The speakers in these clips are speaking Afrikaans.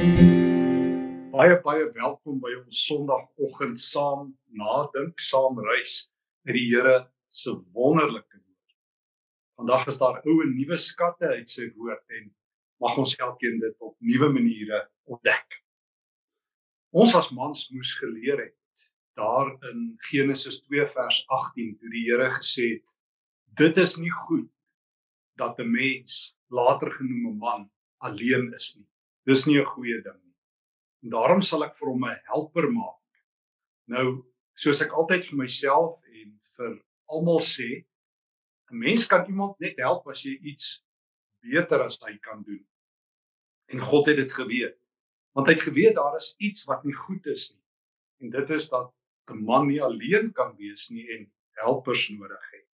Baie baie welkom by ons Sondagoggend saam nadink, saam reis met die Here se wonderlike woord. Vandag is daar ou en nuwe skatte uit sy woord en mag ons elkeen dit op nuwe maniere ontdek. Ons as mans moes geleer het daar in Genesis 2 vers 18 toe die Here gesê het dit is nie goed dat 'n mens later genoem 'n man alleen is nie. Dis nie 'n goeie ding nie. En daarom sal ek vir hom 'n helper maak. Nou, soos ek altyd vir myself en vir almal sê, 'n mens kan iemand net help as jy iets beter as hy kan doen. En God het dit geweet. Want hy het geweet daar is iets wat nie goed is nie. En dit is dat 'n man nie alleen kan wees nie en helpers nodig het.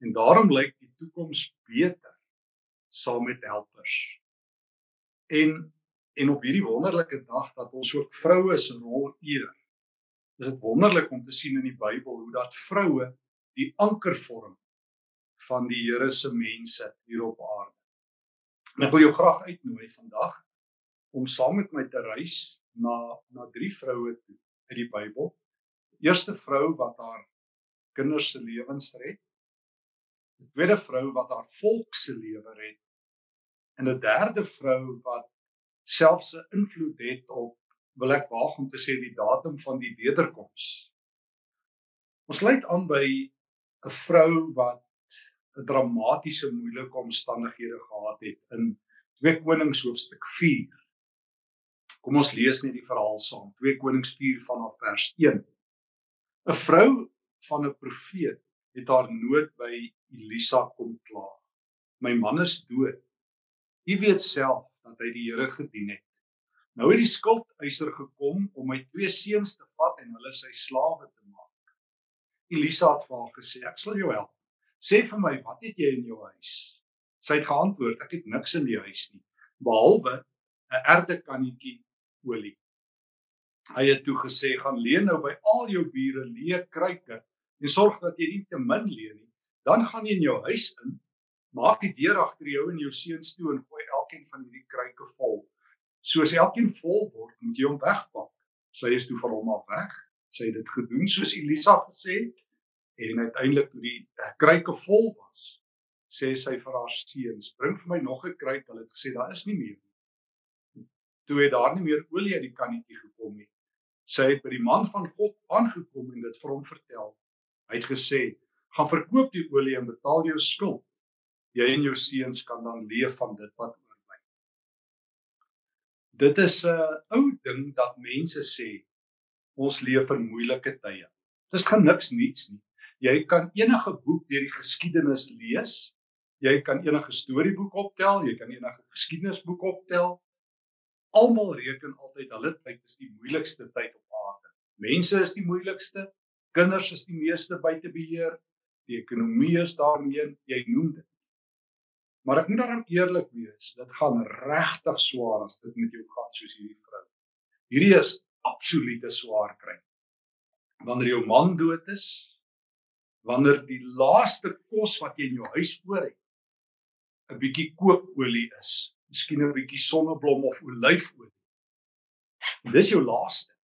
En daarom lyk die toekoms beter saam met helpers. En en op hierdie wonderlike dag dat ons ook vroue se rol eer. Is dit wonderlik om te sien in die Bybel hoe dat vroue die anker vorm van die Here se mense hier op aarde. En ek wil jou graag uitnooi vandag om saam met my te reis na na drie vroue toe uit die Bybel. Die eerste vrou wat haar kinders se lewens red. Die tweede vrou wat haar volk se lewe red. En 'n derde vrou wat selfs 'n invloed het op wil ek waag om te sê die datum van die wederkoms. Ons sluit aan by 'n vrou wat 'n dramatiese moeilike omstandighede gehad het in 2 Konings hoofstuk 4. Kom ons lees net die verhaal saam. 2 Konings 4 vanaf vers 1. 'n Vrou van 'n profeet het haar nood by Elisa kom kla. My man is dood. U weet self dat hy die Here gedien het. Nou het die skuldeiser gekom om my twee seuns te vat en hulle sy slawe te maak. Elisa het vir haar gesê: "Ek sal jou help. Sê vir my, wat het jy in jou huis?" Sy het geantwoord: "Ek het niks in die huis nie, behalwe 'n erdekannetjie olie." Hy het toe gesê: "Gaan leen nou by al jou bure leë kruike en sorg dat jy nie te min leen nie. Dan gaan jy in jou huis in, maak die deur agter jou en jou seuns toe en gooi elkeen van hierdie kruike vol. Soos elkeen vol word, moet jy hom wegpak. Sy is toe van hom af weg. Sy het dit gedoen soos Elisa gesê het en uiteindelik toe die uh, kruike vol was, sê sy vir haar seuns: "Bring vir my nog 'n kruik." Hulle het gesê daar is nie meer nie. Toe het daar nie meer olie uit die kannetjie gekom nie. Sy het by die man van God aangekom en dit vir hom vertel. Hy het gesê: "Gaan verkoop die olie en betaal jou skuld. Jy en jou seuns kan dan leef van dit wat Dit is 'n ou ding dat mense sê ons leef in moeilike tye. Dis gaan niks nuuts nie. Jy kan enige boek deur die geskiedenis lees. Jy kan enige storieboek optel, jy kan enige geskiedenisboek optel. Almal reken altyd hulle tyd is die moeilikste tyd op aarde. Mense is die moeilikste, kinders is die meeste buite beheer, die ekonomie is daarmee, jy noem dit. Maar ek moet daarom eerlik wees, dit gaan regtig swaar as dit met jou gaan soos hierdie vrou. Hierdie is absolute swaar kry. Wanneer jou man dood is, wanneer die laaste kos wat jy in jou huis oor het, 'n bietjie kookolie is, miskien 'n bietjie sonneblom of olyfolie. Dis jou laaste.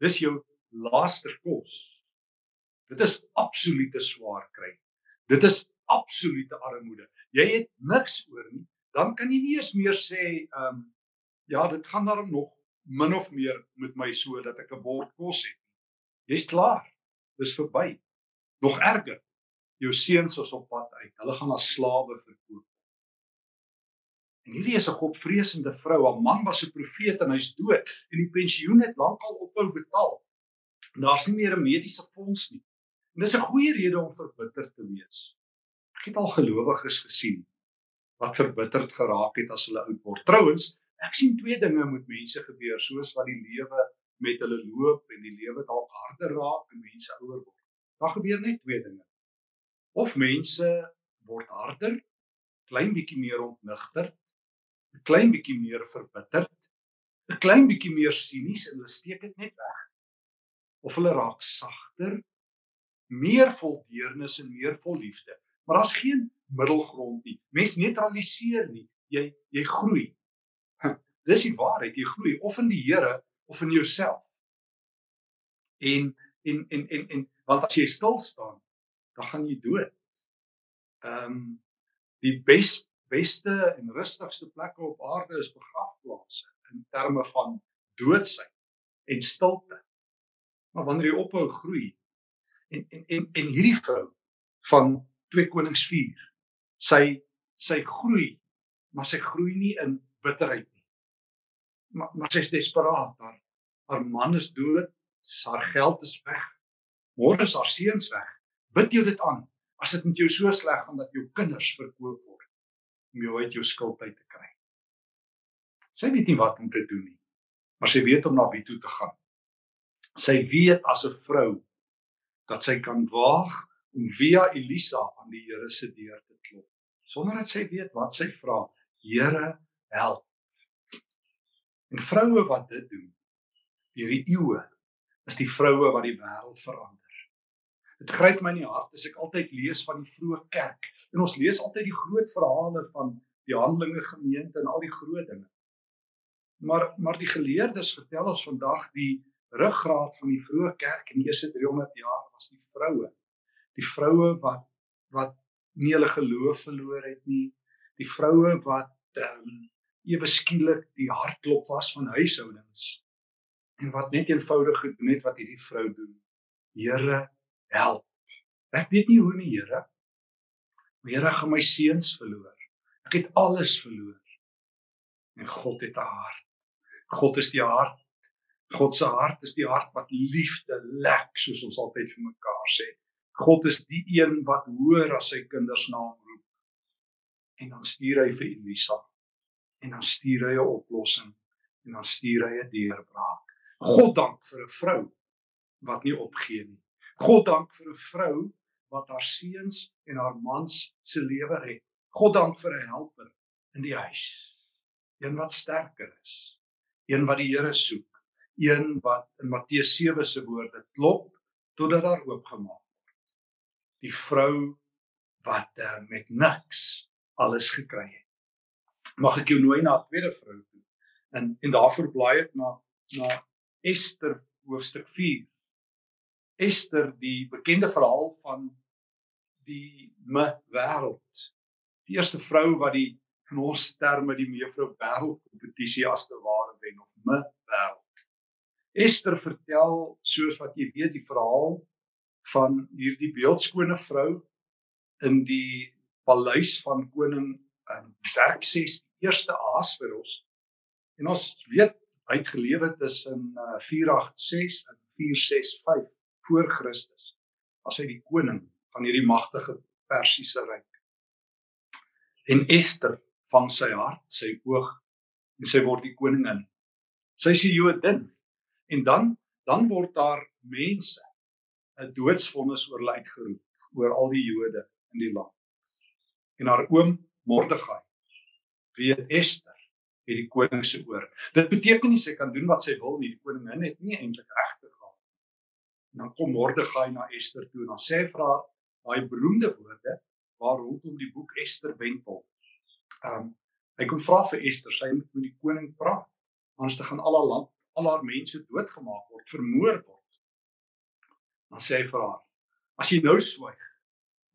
Dis jou laaste kos. Dit is absolute swaar kry. Dit is absolute armoede jy het niks oor nie, dan kan jy nie eens meer sê ehm um, ja, dit gaan daarom nog min of meer met my so dat ek 'n bord kos het. Jy's klaar. Dis verby. Nog erger. Jou seuns is op pad uit. Hulle gaan as slawe verkoop. En hierdie is 'n godvreesende vrou. Haar man was 'n profeet en hy's dood en die pensioen het lankal ophou betaal. Daar's nie meer 'n mediese fonds nie. En dis 'n goeie rede om verbitter te wees. Ek het al gelowiges gesien wat verbitterd geraak het as hulle oud word. Trouwens, ek sien twee dinge met mense gebeur soos wat die lewe met hulle loop en die lewe dalk harder raak en mense ouer word. Daar gebeur net twee dinge. Of mense word harder, klein bietjie meer ontnigter, 'n klein bietjie meer verbitterd, 'n klein bietjie meer sinies en hulle steek dit net weg. Of hulle raak sagter, meer vol deernis en meer vol liefde. Maar daar's geen middelgrond nie. Mens neutraliseer nie. Jy jy groei. dis die waarheid, jy groei of in die Here of in jouself. En en en en en want as jy stil staan, dan gaan jy dood. Ehm um, die bes, beste en rustigste plekke op aarde is begrafplase in terme van doodsheid en stilte. Maar wanneer jy ophou groei en en en, en hierdie vrou van 2 Konings 4 sy sy groei maar sy groei nie in bitterheid nie. Maar maar sy's desperaat. Haar haar man is dood haar geld is weg. Môre is haar seuns weg. Bid jy dit aan? As dit met jou so sleg gaan dat jou kinders verkoop word om jou uit jou skuld uit te kry. Sy weet nie wat om te doen nie maar sy weet om na wie toe te gaan. Sy weet as 'n vrou dat sy kan waag om via Elisa aan die Here se deur te klop sonder dat sy weet wat sy vra Here help. En vroue wat dit doen deur die eeue is die vroue wat die wêreld verander. Dit gryp my in die hart as ek altyd lees van die vroeë kerk en ons lees altyd die groot verhale van die handelinge gemeente en al die groot dinge. Maar maar die geleerdes vertel ons vandag die ruggraat van die vroeë kerk in die eerste 300 jaar was die vroue die vroue wat wat nie hulle geloof verloor het nie. Die vroue wat ehm um, ewe skielik die hartklop was van huishoudings. En wat net eenvoudig gedoen het wat hierdie vrou doen. Here help. Ek weet nie hoe nie Here. Here gaan my seuns verloor. Ek het alles verloor. En God het 'n hart. God is die hart. God se hart is die hart wat liefde lek soos ons altyd vir mekaar sê God is die een wat hoor as sy kinders naam roep. En dan stuur hy vir Elisa. En dan stuur hy 'n oplossing en dan stuur hy 'n deurbraak. God dank vir 'n vrou wat nie opgee nie. God dank vir 'n vrou wat haar seuns en haar mans se lewe red. God dank vir 'n helper in die huis. Een wat sterker is. Een wat die Here soek. Een wat in Matteus 7 se woorde klop totdat daar oopgemaak die vrou wat uh, met niks alles gekry het. Mag ek jou nooi na 'n tweede vrou toe. En en daarvoor blaai ek na na Ester hoofstuk 4. Ester, die bekende verhaal van die me wêreld. Die eerste vrou wat die in ons terme die mevrou wêreld kompetisie as te ware wen of me wêreld. Ester vertel soos wat jy weet die verhaal van hierdie beeldskone vrou in die paleis van koning um, Xerxes eerste Ahasveros. En ons weet hy het gelewe tussen uh, 486 en 465 voor Christus as hy die koning van hierdie magtige Persiese ryk. En Ester vang sy hart sy oog en sy word die koningin. Sy is 'n Jodin en dan dan word daar mense 'n doodsvonnis oor hulle uitgeroep oor al die Jode in die land. En haar oom Mordegai weet Ester het die koning se oor. Dit beteken nie sy kan doen wat sy wil nie. Die koningin het nie eintlik regte gehad. En dan kom Mordegai na Ester toe en dan sê hy vir haar daai beroemde woorde waar rondom die boek Ester wendel. Um hy kom vra vir Ester, sy moet met die koning praat. Anders gaan al haar land, al haar mense doodgemaak word, vermoor word dan sê hy vir haar: "As jy nou swyg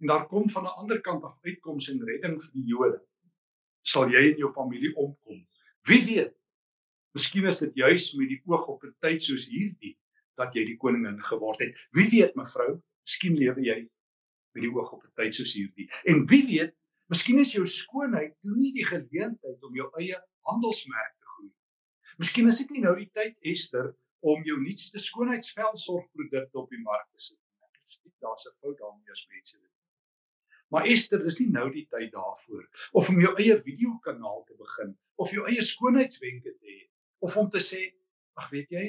en daar kom van 'n ander kant af uitkoms en redding vir die Jode, sal jy en jou familie omkom. Wie weet? Miskien is dit juis met die oog op 'n tyd soos hierdie dat jy die koningin geword het. Wie weet, mevrou, miskien lewe jy met die oog op 'n tyd soos hierdie. En wie weet, miskien is jou skoonheid toe nie die geleentheid om jou eie handelsmerk te groei. Miskien is dit nie nou die tyd Ester om jou nuutste skoonheidsvelsorgprodukte op die mark te sit. Ek sê daar's 'n fout daarmee as mense dit. Maar Esther, dis nie nou die tyd daarvoor of om jou eie videokanaal te begin of jou eie skoonheidswenke te hê of om te sê, ag weet jy,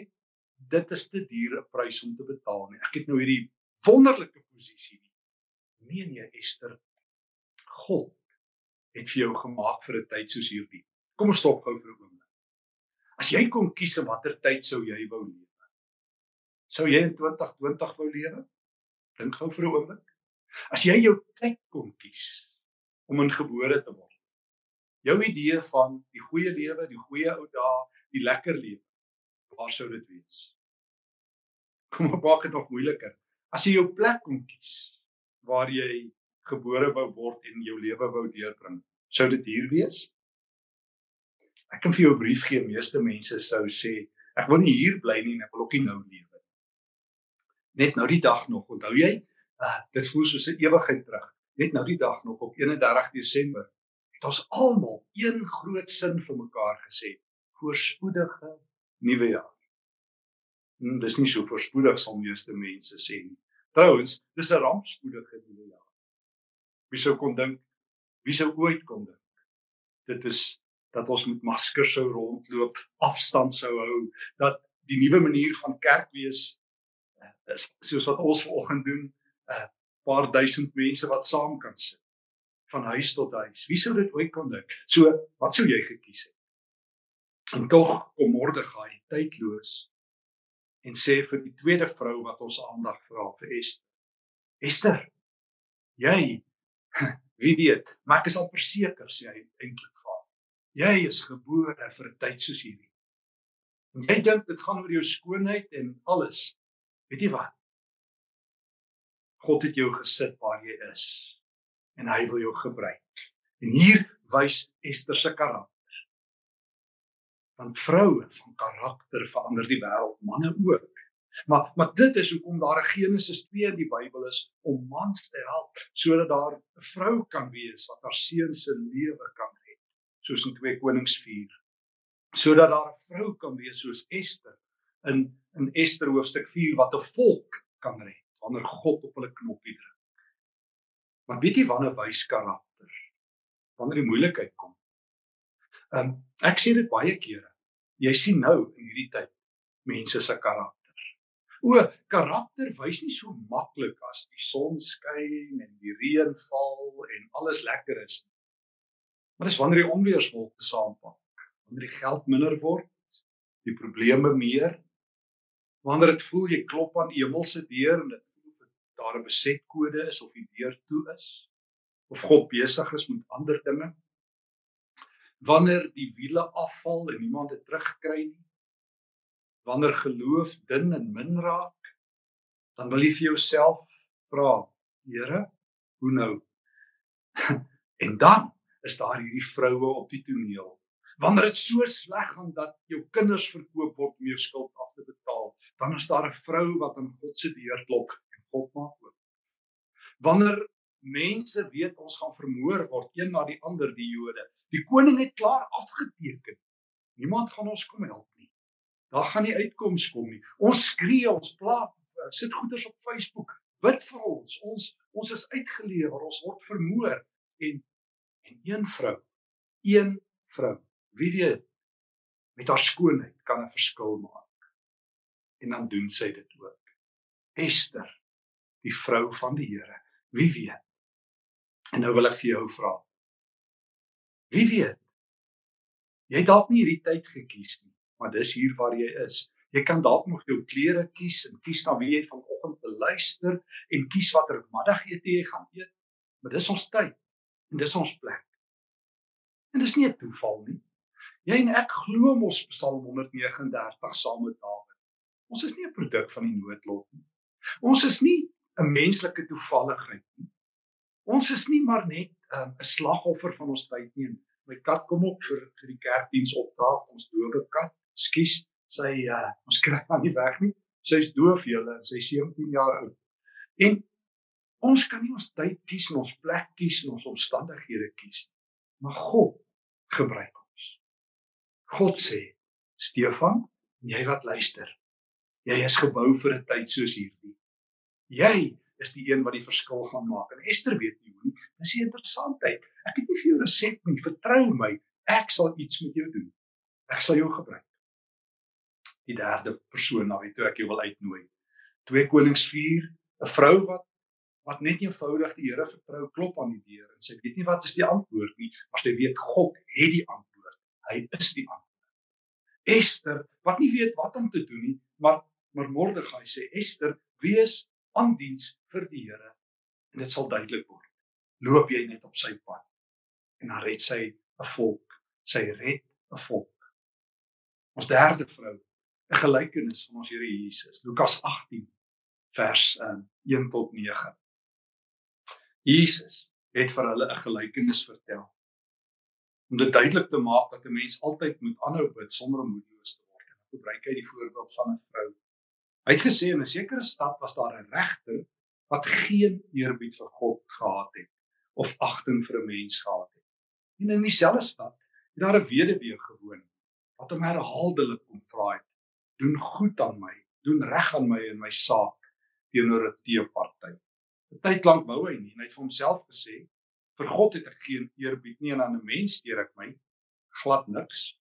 dit is te duur 'n prys om te betaal nie. Ek het nou hierdie wonderlike posisie nie. Nee nee Esther, God het vir jou gemaak vir 'n tyd soos hierdie. Kom ons stop gou vir 'n oomblik. As jy kon kies in watter tyd sou jy wou lewe? Sou jy in 2020 wou lewe? Dink gou vir 'n oomblik. As jy jou tyd kon kies om in gebore te word, Jou idee van die goeie lewe, die goeie ou dae, die lekker lewe. Waar sou dit wees? Kom op, maak dit nog moeiliker. As jy jou plek kon kies waar jy gebore wou word en jou lewe wou deurbring, sou dit hier wees? Ek kan vir jou 'n brief gee. Meeste mense sou sê, ek wil nie hier bly nie, ek wil ook nie nou lewe nie. Net nou die dag nog, onthou jy? Uh, dit voel soos 'n ewigheid terug. Net nou die dag nog op 31 Desember het ons almal een groot sin vir mekaar gesê: voorspoedige nuwe jaar. Hm, dis nie so voorspoedig soos meeste mense sê nie. Trouwens, dis 'n rampspoedige nuwe jaar. Wie sou kon dink? Wie sou ooit kon dink? Dit is dat ons met maskers sou rondloop, afstand sou hou, dat die nuwe manier van kerk wees eh, is soos wat ons vanoggend doen, 'n uh, paar duisend mense wat saam kan sit van huis tot huis. Wie sou dit ooit kon dink? So, wat sou jy gekies het? En tog kom Mordegai tydloos en sê vir die tweede vrou wat ons aandag vra vir Esther. Esther, jy wie weet, maar ek is al verseker sê hy eintlik vir. Jy is gebore vir 'n tyd soos hierdie. En jy dink dit gaan oor jou skoonheid en alles. Weet jy wat? God het jou gesit waar jy is en hy wil jou gebruik. En hier wys Ester se karakter. Want vroue van karakter verander die wêreld, manne ook. Maar maar dit is hoekom daar 'n Genesis 2 in die Bybel is om mans te help sodat daar 'n vrou kan wees wat haar seun se lewe kan soos in 2 Konings 4. Sodat daar 'n vrou kan wees soos Ester in in Ester hoofstuk 4 wat 'n volk kan red wanneer God op hulle knoppie druk. Maar weet jy wanneer wys karakter? Wanneer die moeilikheid kom. Ehm um, ek sê dit baie kere. Jy sien nou in hierdie tyd mense se karakter. O, karakter wys nie so maklik as die son skyn en die reën val en alles lekker is nie. Maar dis wanneer die onweerswolke saampak, wanneer die geld minder word, die probleme meer, wanneer dit voel jy klop aan die hemelse deur en dit daar 'n besetkode is of die deur toe is of God besig is met ander dinge. Wanneer die wiele afval en niemand dit terugkry nie. Wanneer geloof dun en min raak, dan wil jy vir jouself vra, Here, hoe nou? en dan is daar hierdie vroue op die toneel. Wanneer dit so sleg gaan dat jou kinders verkoop word om jou skuld af te betaal, dan is daar 'n vrou wat aan God se deur klop God maak oop. Wanneer mense weet ons gaan vermoor word een na die ander die Jode. Die koning het klaar afgeteken. Niemand gaan ons kom help nie. Daar gaan nie uitkoms kom nie. Ons skree, ons pla, sit goeders op Facebook. Bid vir ons. Ons ons is uitgelewer, ons word vermoor en en een vrou, een vrou, wie weet met haar skoonheid kan 'n verskil maak. En dan doen sy dit ook. Esther die vrou van die Here. Wie weet? En nou wil ek vir jou vra. Wie weet? Jy het dalk nie hierdie tyd gekies nie, maar dis hier waar jy is. Jy kan dalk nog jou klere kies en kies na wie jy vanoggend wil luister en kies watter middagete jy gaan eet. Maar dis ons tyd en dis ons plek. En dis nie 'n toeval nie. Jy en ek glo mos Psalm 139 saam met Dawid. Ons is nie 'n produk van die noodlot nie. Ons is nie 'n menslike toevalligheid nie. Ons is nie maar net um, 'n um, slagoffer van ons tyd nie. My kat kom op vir vir die kerkdiens opdaag, ons dowe kat. Skus, sy uh, ons kry haar nie weg nie. Sy's doof julle en sy 17 jaar oud. En ons kan nie ons tyd kies en ons plek kies en ons omstandighede kies nie. Maar God gebruik ons. God sê, Stefan, jy wat luister. Jy is gebou vir 'n tyd soos hierdie. Jy is die een wat die verskil gaan maak. En Esther weet nie hoe nie. Dis 'n interessantheid. Ek het nie vir jou resep nie. Vertrou my. Ek sal iets met jou doen. Ek sal jou gebruik. Die derde persoon na wie toe ek jou wil uitnooi. 2 Konings 4, 'n vrou wat wat net eenvoudig die Here vertrou, klop aan die deur en sy weet nie wat is die antwoord nie, maar sy weet God het die antwoord. Hy is die antwoord. Esther, wat nie weet wat om te doen nie, maar maar Mordegai sê Esther, wees aandiens vir die Here en dit sal duidelik word. Loop jy net op sy pad en dan red sy 'n volk. Sy red 'n volk. Ons derde vrou, 'n gelykenis van ons Here Jesus. Lukas 18 vers um, 1 tot 9. Jesus het vir hulle 'n gelykenis vertel om dit duidelik te maak dat 'n mens altyd moet aanhou bid sonder om moedeloos te word. En gebruik hy die voorbeeld van 'n vrou. Hy het gesê in 'n sekere stad was daar 'n regter wat geen eerbied vir God gehad het of agting vir 'n mens gehad het. En in dieselfde stad het daar 'n weduwee gewoon wat hom herhaaldelik kom vra het: "Doen goed aan my, doen reg aan my in my saak teenoor 'n teeparty." 'n Tyd lank wou hy nie en hy het vir homself gesê: "Vir God het ek geen eerbied nie en aan 'n mens steur ek my glad niks."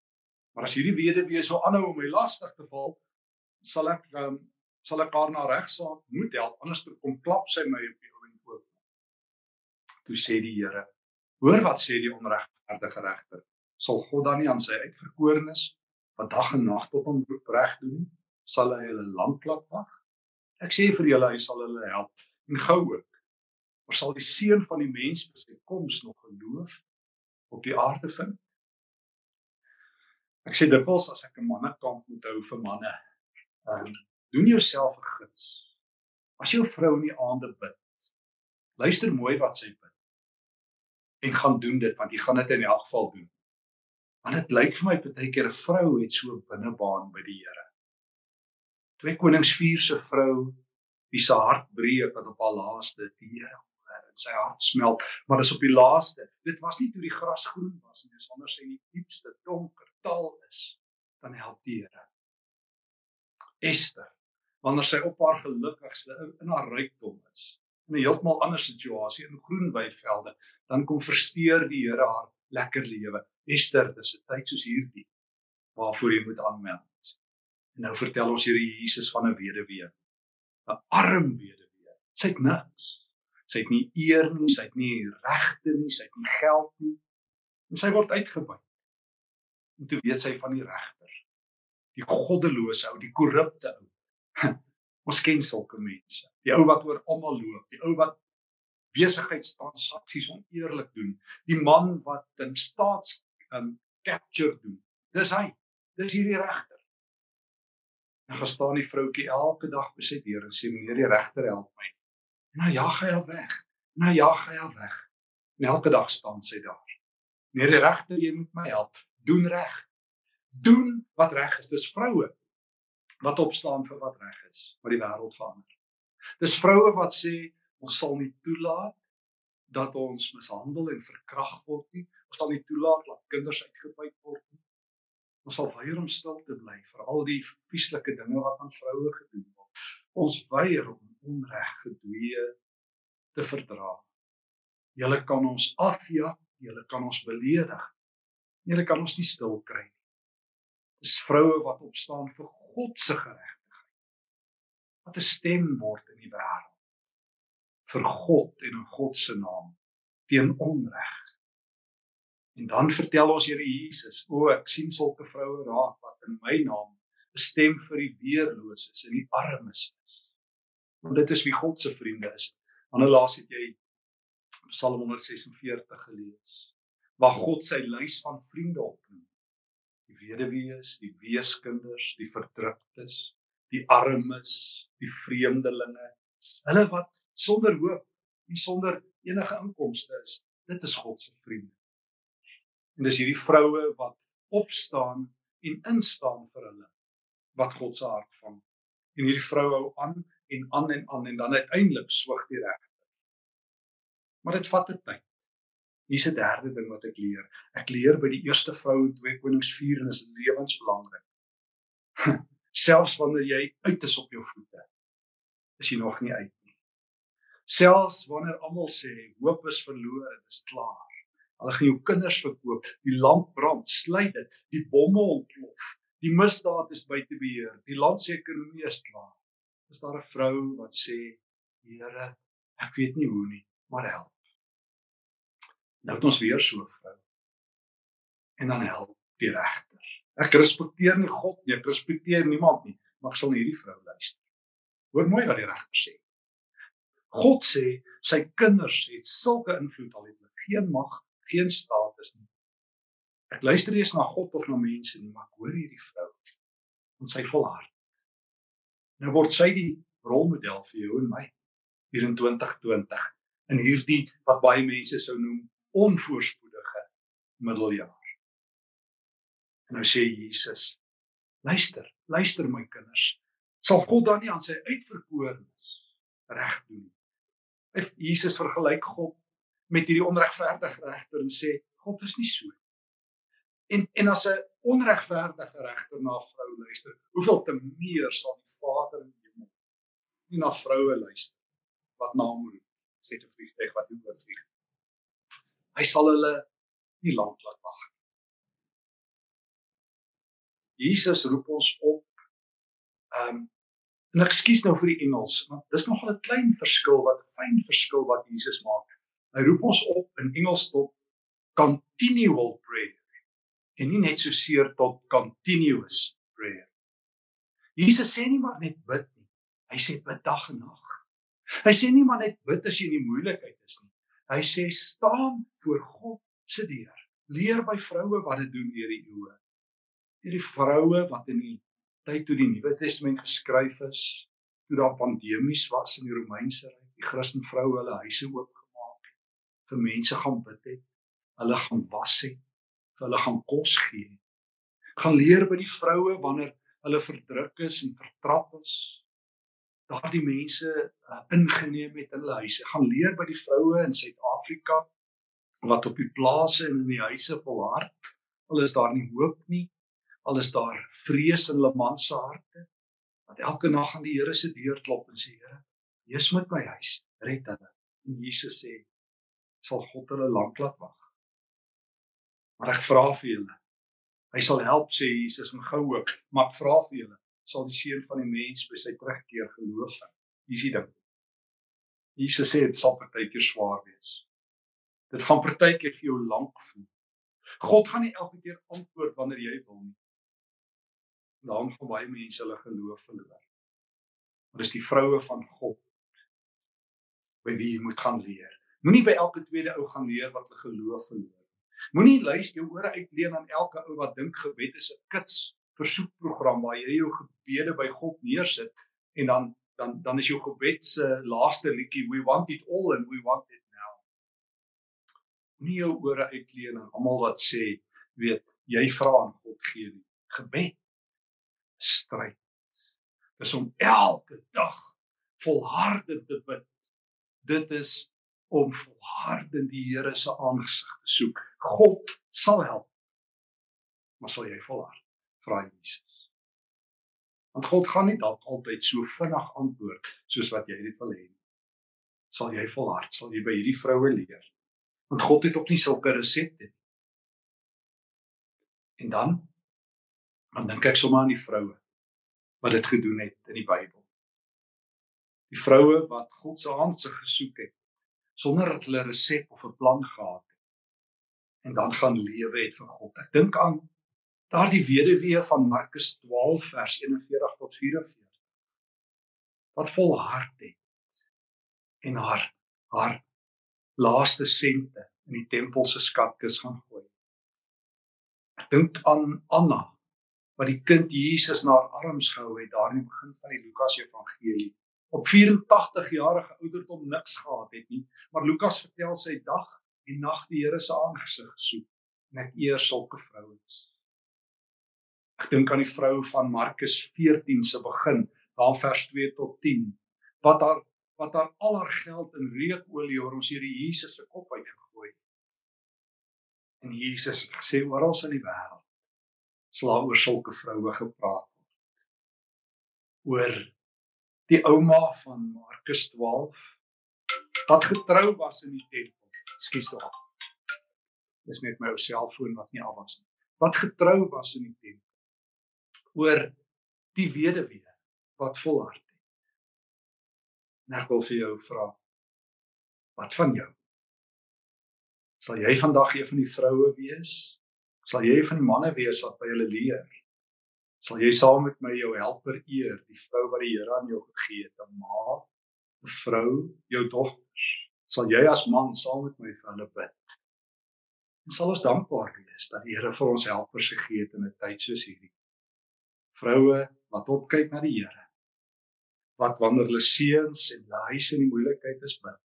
Maar as hierdie weduwee so aanhou om my lastig te val, sal ek um, sal ek haar na regsaak moet help anders kom klap sy my op die ouen oop. Toe sê die Here: Hoor wat sê die onregverdige regter? Sal God dan nie aan sy uitverkorenes wat dag en nag tot hom reg doen nie? Sal hy hulle lank laat wag? Ek sê vir julle hy sal hulle help en gou ook. Maar sal die seun van die mens by sy koms nog geloof op die aarde vind? Ek sê dikwels as ek 'n mannekamp moet hou vir manne, ehm um, doen jouself 'n guns. As jou vrou in die aande bid, luister mooi wat sy bid. En gaan doen dit want jy gaan dit in elk geval doen. Want dit lyk vir my baie keer 'n vrou het so binnebaan by die Here. Twee Konings 4 se vrou wie se hart breek wat op haar laaste die en sy hart smelt, maar dis op die laaste. Dit was nie toe die gras groen was nie, dis wanneer sy in die diepste donker tal is, dan help die Here. Esther wanneer sy op haar gelukkigste in, in haar rykdom is in 'n heeltemal ander situasie in groen weivelde dan kom versteur die Here haar lekker lewe Esther dis 'n tyd soos hierdie waarvoor jy moet aanmeld en nou vertel ons Here Jesus van 'n weduwee 'n arm weduwee sy het niks sy het nie eer nie sy het nie regte nie sy het nie geld nie en sy word uitgebuit en toe weet sy van die regter die goddelose ou die korrupte ou Ons ken sulke mense. Die ou wat oor almal loop, die ou wat besigheidstransaksies oneerlik doen, die man wat in staats um capture doen. Dis hy. Dis hierdie regter. En gaan staan die vroutjie elke dag by sy deur en sê meneer die regter help my. En nou jaag hy haar weg. Nou jaag hy haar weg. En elke dag staan sy daar. Meneer die regter, jy moet my help. Doen reg. Doen wat reg is. Dis vroue wat opstaan vir wat reg is, wat die wêreld verander. Dis vroue wat sê ons sal nie toelaat dat ons mishandel en verkragt word nie. Ons sal nie toelaat dat kinders uitgebuit word nie. Ons sal weier om stil te bly vir al die vieslike dinge wat aan vroue gedoen word. Ons weier om onreg gedwee te verdra. Julle kan ons afjaag, julle kan ons beledig. Julle kan ons nie stil kry nie. Dis vroue wat opstaan vir God se geregtigheid. Wat 'n stem word in die wêreld vir God en in God se naam teen onreg. En dan vertel ons Here Jesus, o ek sien sulke vroue raak wat in my naam 'n stem vir die weerloses en die armes is. Want dit is wie God se vriende is. Wanneer laas het jy Psalm 146 gelees? Waar God sy lys van vriende opnoem die weduwees, die weeskinders, die verdruktes, die armes, die vreemdelinge, hulle wat sonder hoop en sonder enige inkomste is. Dit is God se vriende. En dis hierdie vroue wat opstaan en instaan vir hulle wat God se hart vang. En hierdie vroue hou aan en aan en aan en dan uiteindelik swig die regter. Maar dit vat 'n tyd. Hier's 'n derde ding wat ek leer. Ek leer by die eerste vrou in 2 Konings 4 en is lewensbelangrik. Selfs wanneer jy uit is op jou voete, is jy nog nie uit nie. Selfs wanneer almal sê hoop is verlore, dit is klaar. Hulle gaan jou kinders verkoop, die lamp brand, sluit dit, die bomme ontplof, die misdaad is buite beheer, die land se ekonomie is klaar. Is daar 'n vrou wat sê, Here, ek weet nie hoe nie, maar help. Nou het ons weer so 'n vrou. En dan help die regter. Ek respekteer nie God nie, ek respekteer niemand nie, maar ek sal hierdie vrou luister. Hoor mooi wat die regter sê. God sê sy kinders het sulke invloed al het hulle geen mag, geen status nie. Ek luister nie eens na God of na mense nie, maar ek hoor hierdie vrou en sy volhard. Nou word sy die rolmodel vir jou en my hier in 2020 in hierdie wat baie mense sou noem onvoorspoedige middeljaar. En nou sê Jesus: Luister, luister my kinders. Sal God dan nie aan sy uitverkorenes reg doen nie? Jesus vergelyk God met hierdie onregverdige regter en sê God is nie so. En en as 'n onregverdige regter na vrou luister, hoeveel te meer sal die Vader in die hemel nie na vroue luister wat na hom roep sê te vliegtyg wat oor vlieg. Hy sal hulle nie lank laat wag nie. Jesus roep ons op. Ehm um, en ek skuis nou vir die Engels, want dis nogal 'n klein verskil wat 'n fyn verskil wat Jesus maak. Hy roep ons op in Engels tot continual prayer en nie net so seer tot continuous prayer. Jesus sê nie maar net bid nie. Hy sê bid dag en nag. Hy sê nie maar net bid as jy in die moeilikheid is nie. Hy sê staan voor God se deur. Leer by vroue wat dit doen deur die eeue. Hierdie vroue wat in die tyd toe die Nuwe Testament geskryf is, toe daar pandemies was in die Romeinse Ryk, die Christen vroue hulle huise het, vir mense gaan bid het, hulle gaan was het, vir hulle gaan kos gee. Gaan leer by die vroue wanneer hulle verdruk is en vertrap is, daardie mense uh, ingeneem het in hulle huise. Gaan leer by die vroue in Suid-Afrika wat op die plase en in die huise volhard. Al is daar nie hoop nie, al is daar vrees in hulle man se harte, wat elke nag aan die Here se deur klop en sê Here, wees met my huis, red hulle. En Jesus sê, sal God hulle lank laat wag. Maar ek vra vir julle. Hy sal help sê Jesus en gou ook, maar ek vra vir julle sal die seun van die mens by sy terugkeer geloof vind. Dis die ding. Jesus sê dit sal partykeer swaar wees. Dit gaan partykeer vir jou lank voel. God gaan nie elke keer antwoord wanneer jy wil nie. Daarom gaan baie mense hulle geloof verloor. Maar dis die vroue van God by wie jy moet gaan leer. Moenie by elke tweede ou gaan leer wat hulle geloof verloor. Moenie luister jou ore uitleen aan elke ou wat dink gebed is 'n kits versoekprogram waar jy jou gebede by God neersit en dan dan dan is jou gebed se laaste liedjie we want it all and we want it now. Nie jou ore uitleen aan almal wat sê, weet, jy vra en God gee nie. Gebed stryd. Dis om elke dag volhardend te bid. Dit is om volhardend die Here se aangesig te soek. God sal help. Maar sal jy volhard? vra Jesus. Want God gaan nie dalk altyd so vinnig antwoord soos wat jy dit wil hê nie. Sal jy volhard, sal jy by hierdie vroue leer. Want God het ook nie sulke resepte nie. En dan dan dink ek sommer aan die vroue wat dit gedoen het in die Bybel. Die vroue wat God se hand se gesoek het sonder dat hulle 'n resep of 'n plan gehad het en dan gaan lewe het vir God. Ek dink aan daardie weduwee van Markus 12 vers 41 tot 44 wat volhard het en haar haar laaste sente in die tempel se skatkis gaan gooi. Ek dink aan Anna wat die kind Jesus na haar arms gehou het daar in die begin van die Lukas Evangelie. Op 84 jarige ouderdom niks gehad het nie, maar Lukas vertel sy dag en nag die Here se aangesig gesoek en ek eer sulke vrouens. Ek dink aan die vrou van Markus 14 se begin, daar vers 2 tot 10, wat haar wat haar al haar geld in reukolie oor ons Here Jesus se kop uitgegooi het. En Jesus het gesê oral in die wêreld sal oor sulke vroue gepraat word. Oor die ouma van Markus 12 wat getrou was in die tempel. Ekskuus tog. Dis net my ou selfoon wat nie al was nie. Wat getrou was in die tempel oor die weduwee wat volhard het. En ek wil vir jou vra wat van jou? Sal jy vandag een van die vroue wees? Sal jy van die manne wees wat by hulle leer? Sal jy saam met my jou helper eer, die vrou wat die Here aan jou gegee het, 'n ma, 'n vrou, jou dogters? Sal jy as man saam met my vir hulle bid? sal ons dankbaar wees dat die Here vir ons helpers gegee het in 'n tyd soos hierdie. Vroue wat opkyk na die Here. Wat wanneer hulle seuns en hulle huis in die moeilikheid is bid.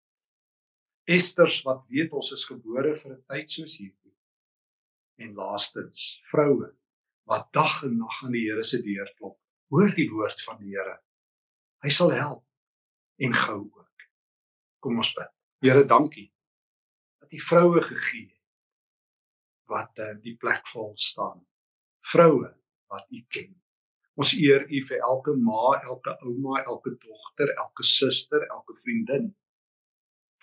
Esters wat weet ons is gebore vir 'n tyd soos hierdie. En laastens, vroue wat dag en nag aan die Here se deur klop. Hoor die woord van die Here. Hy sal help en gou ook. Kom ons bid. Here, dankie dat U vroue gegee het wat in die plek vol staan. Vroue wat U ken. Ons eer U vir elke ma, elke ouma, elke dogter, elke suster, elke vriendin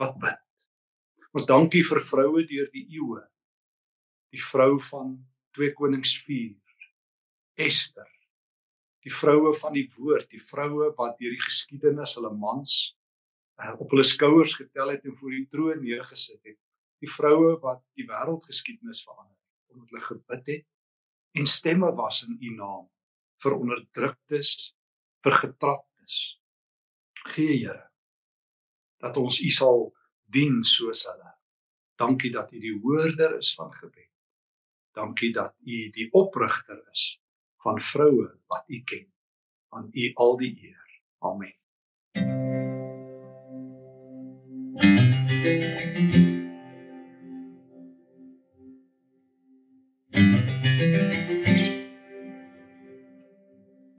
wat bid. Ons dankie vir vroue deur die eeue. Die vrou van 2 Konings 4, Ester. Die vroue van die woord, die vroue wat deur die geskiedenis hulle mans uh, op hulle skouers getel het en voor die troon neergesit het. Die vroue wat die wêreldgeskiedenis verander het omdat hulle gebid het en stemme was in u naam vir onderdruktes vir getraptes. Gee Here dat ons u sal dien soos hulle. Dankie dat u die hoorder is van gebed. Dankie dat u die oprigter is van vroue wat u ken aan u al die eer amen Thank you.